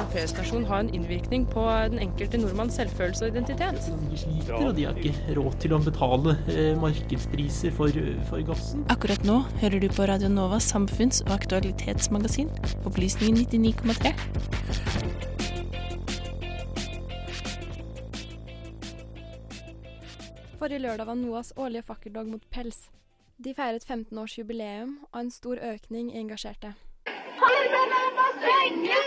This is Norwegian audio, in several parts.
en feriestasjon ha en innvirkning på den enkelte nordmanns selvfølelse og identitet? De sliter, og de har ikke råd til å betale eh, markedspriser for, for gassen. Akkurat nå hører du på Radio Novas samfunns- og aktualitetsmagasin, Opplysningen 99,3. Forrige lørdag var NOAs årlige fakkeldag mot pels. De feiret 15 års jubileum og en stor økning i engasjerte. Farmene må stenge!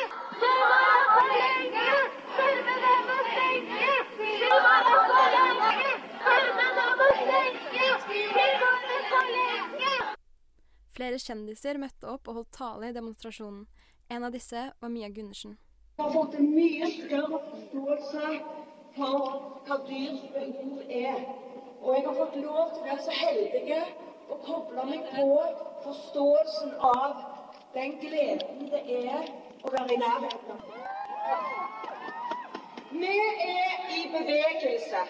Det var for lenge! Farmene må stenge! Det var for lenge! Farmene må stenge! Det var for lenge! Flere kjendiser møtte opp og holdt tale i demonstrasjonen. En av disse var Mia Gundersen. Jeg har fått en mye større forståelse for hva dyrs behov er. Og jeg har fått lov til å være så heldig å koble meg på forståelsen av den gleden det er å være i nærheten. Vi er i bevegelse,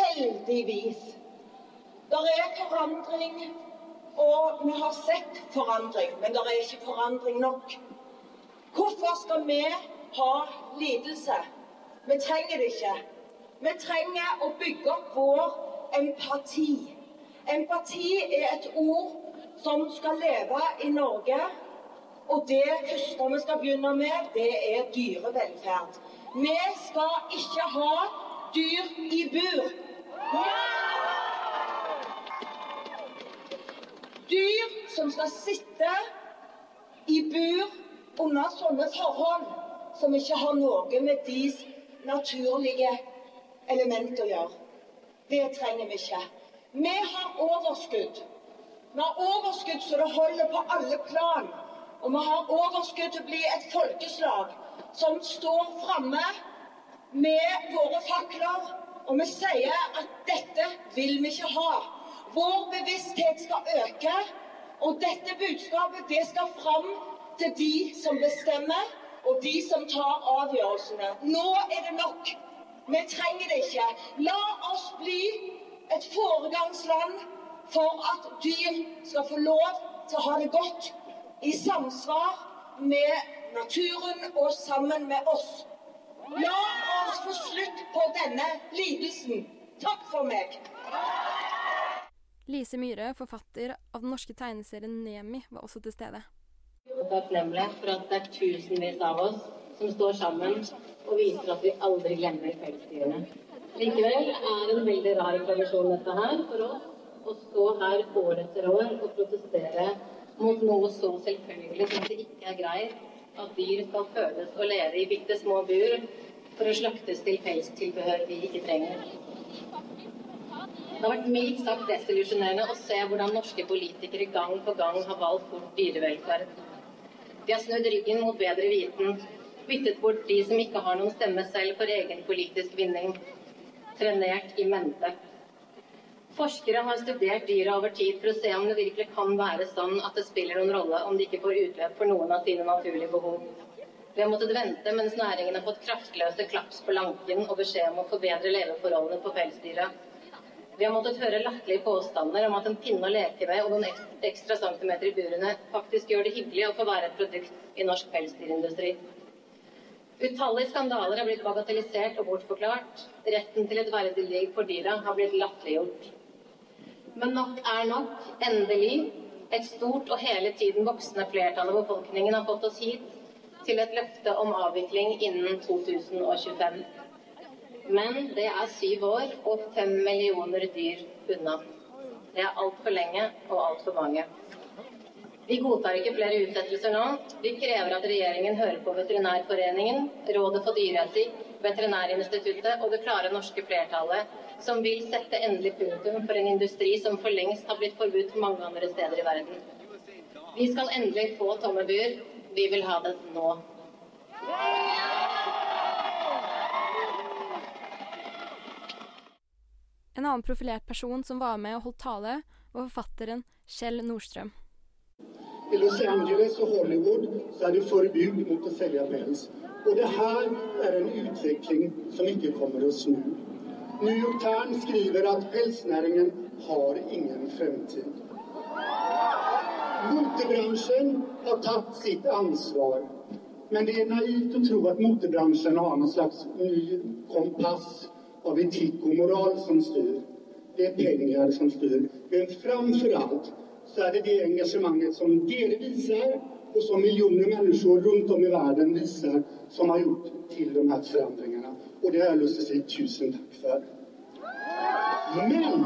heldigvis. Der er forandring, og vi har sett forandring, men det er ikke forandring nok. Hvorfor skal vi ha lidelse? Vi trenger det ikke. Vi trenger å bygge opp vår empati. Empati er et ord som skal leve i Norge. Og det første vi skal begynne med, det er dyrevelferd. Vi skal ikke ha dyr i bur. Dyr som skal sitte i bur under sånne forhold som ikke har noe med deres naturlige element å gjøre. Det trenger vi ikke. Vi har overskudd. Vi har overskudd så det holder på alle plan. Og vi har overskudd til å bli et folkeslag som står framme med våre fakler. Og vi sier at dette vil vi ikke ha. Vår bevissthet skal øke. Og dette budskapet det skal fram til de som bestemmer, og de som tar avgjørelsene. Nå er det nok. Vi trenger det ikke. La oss bli et foregangsland for at dyr skal få lov til å ha det godt i samsvar med naturen og sammen med oss. La oss få slutt på denne lidelsen. Takk for meg. Lise Myhre, forfatter av den norske tegneserien Nemi, var også til stede. takknemlige for at det er tusenvis av oss som står sammen og viser at vi aldri glemmer pelsdyrene. Likevel er en veldig rar tradisjon dette her for oss å stå her år etter år og protestere mot noe så selvfølgelig som det ikke er greit at dyr skal fødes og leve i bitte små bur for å slaktes til pelstilbehør vi ikke trenger. Det har vært mildt sagt desillusjonerende å se hvordan norske politikere gang på gang har valgt bort dyrevelferd. De har snudd ryggen mot bedre viten, byttet bort de som ikke har noen stemme selv for egen politisk vinning. Trenert i mente. Forskere har studert dyra over tid for å se om det virkelig kan være sånn at det spiller noen rolle om de ikke får utløp for noen av sine naturlige behov. Vi har måttet vente mens næringen har fått kraftløse klaps på lanken og beskjed om å forbedre leveforholdene for pelsdyra. Vi har måttet høre latterlige påstander om at en pinne å leke med og noen ekstra centimeter i burene faktisk gjør det hyggelig å få være et produkt i norsk pelsdyrindustri. Utallige skandaler har blitt bagatellisert og bortforklart. Retten til et verdig liv for dyra har blitt latterliggjort. Men nok er nok. Endelig. Et stort og hele tiden voksende flertall av befolkningen har fått oss hit til et løfte om avvikling innen 2025. Men det er syv år og fem millioner dyr unna. Det er altfor lenge og altfor mange. Vi godtar ikke flere utsettelser nå. Vi krever at regjeringen hører på Veterinærforeningen, Rådet for dyreetikk, Veterinærinstituttet og det klare norske flertallet, som vil sette endelig punktum for en industri som for lengst har blitt forbudt mange andre steder i verden. Vi skal endelig få tomme bur. Vi vil ha det nå. En annen profilert person som var med og holdt tale, var forfatteren Kjell Nordstrøm. I Los Angeles og Hollywood er det forbud mot å selge pels. Og det her er en utvikling som ikke kommer å snu. New York Times skriver at pelsnæringen har ingen fremtid. Motebransjen har tatt sitt ansvar. Men det er naivt å tro at motebransjen har noen slags ny kompass av etikk og moral som styr. Det er penger som styr. Men framfor alt så er det det engagemanget som dere viser, og som miljoner mennesker rundt om i verden viser, som har gjort til de her forandringene. Og det har jeg lyst til å si tusen takk for. Men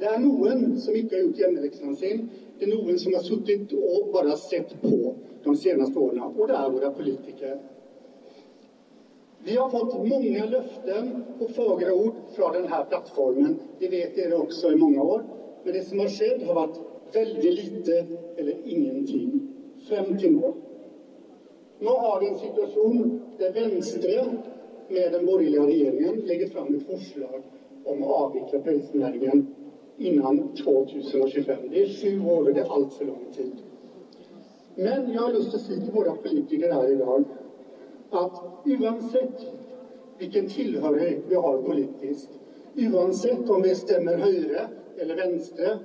det er noen som ikke har gjort hjemmeleksen sin. Det er noen som har sittet og bare sett på de seneste årene. Og det er våre politikere. Vi har fått mange løfter og fagre ord fra denne plattformen. Det vet dere også i mange år. Men det som har skjedd, har vært veldig lite eller ingenting frem til nå. Nå har vi en situasjon der Venstre med den borgerlige regjeringen legger fram et forslag om å avvikle pelsdyrnæringen innen 2025. Det er sju år, og det er altfor lang tid. Men jeg har lyst til å si til våre politikere her i dag at uansett hvilken tilhørighet vi har politisk, uansett om vi stemmer Høyre eller Venstre,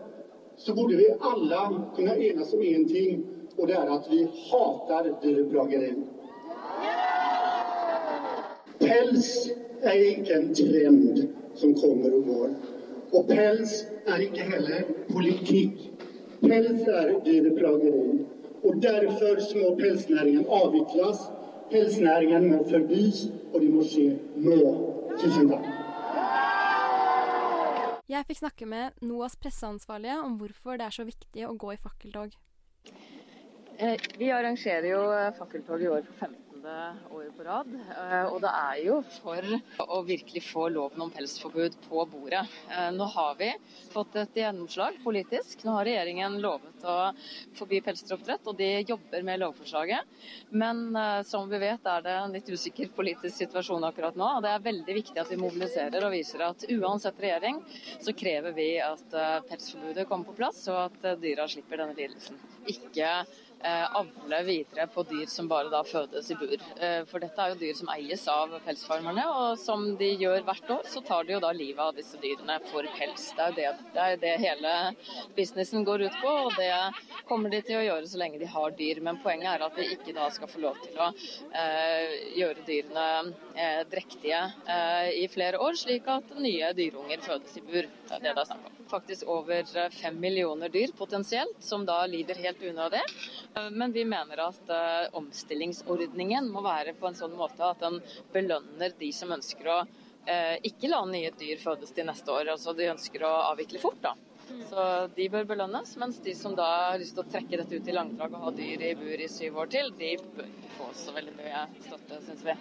så burde vi alle kunne enes om én ting, og det er at vi hater dyreplageri. Pels er ikke en trend som kommer og går. Og pels er ikke heller politikk. Pels er dyreplageri. Og derfor må pelsnæringen avvikles. Pelsnæringen må forbys, og det må skje nå. Tusen takk. Jeg fikk snakke med NOAS presseansvarlige om hvorfor det er så viktig å gå i fakkeltog. Eh, Vi arrangerer jo eh, fakkeltog i år for 15. året på rad. eh, Og det er jo for å virkelig få loven om pelsforbud på bordet. Eh, Nå har vi fått et gjennomslag politisk. Nå har regjeringen lovet å forby pelsdyroppdrett, og de jobber med lovforslaget. Men eh, som vi vet er det en litt usikker politisk situasjon akkurat nå. og Det er veldig viktig at vi mobiliserer og viser at uansett regjering, så krever vi at pelsforbudet kommer på plass, og at dyra slipper denne lidelsen. Ikke avle videre på dyr som bare da fødes i bur. Eh, For dette er jo dyr som eies av pelsfarmerne, og som de gjør hvert år, så tar de jo da livet av disse dyrene for pels. Det er jo det, det, er det hele businessen går ut på, og det kommer de til å gjøre så lenge de har dyr. Men poenget er at de ikke da skal få lov til å eh, gjøre dyrene eh, drektige eh, i flere år, slik at nye dyreunger fødes i bur. Det er det det er snakk om. Faktisk over eh, fem millioner dyr potensielt, som da lider helt unna Eh, Men vi mener at eh, omstillingsordningen må være på en sånn måte at den belønner de som ønsker å eh, ikke la nye dyr fødes til neste år. Altså de ønsker å avvikle fort, da. Så de bør belønnes, mens de som da har lyst til å trekke dette ut i langdrag og ha dyr i bur i syv år til, de bør ikke få så veldig mye støtte, syns vi.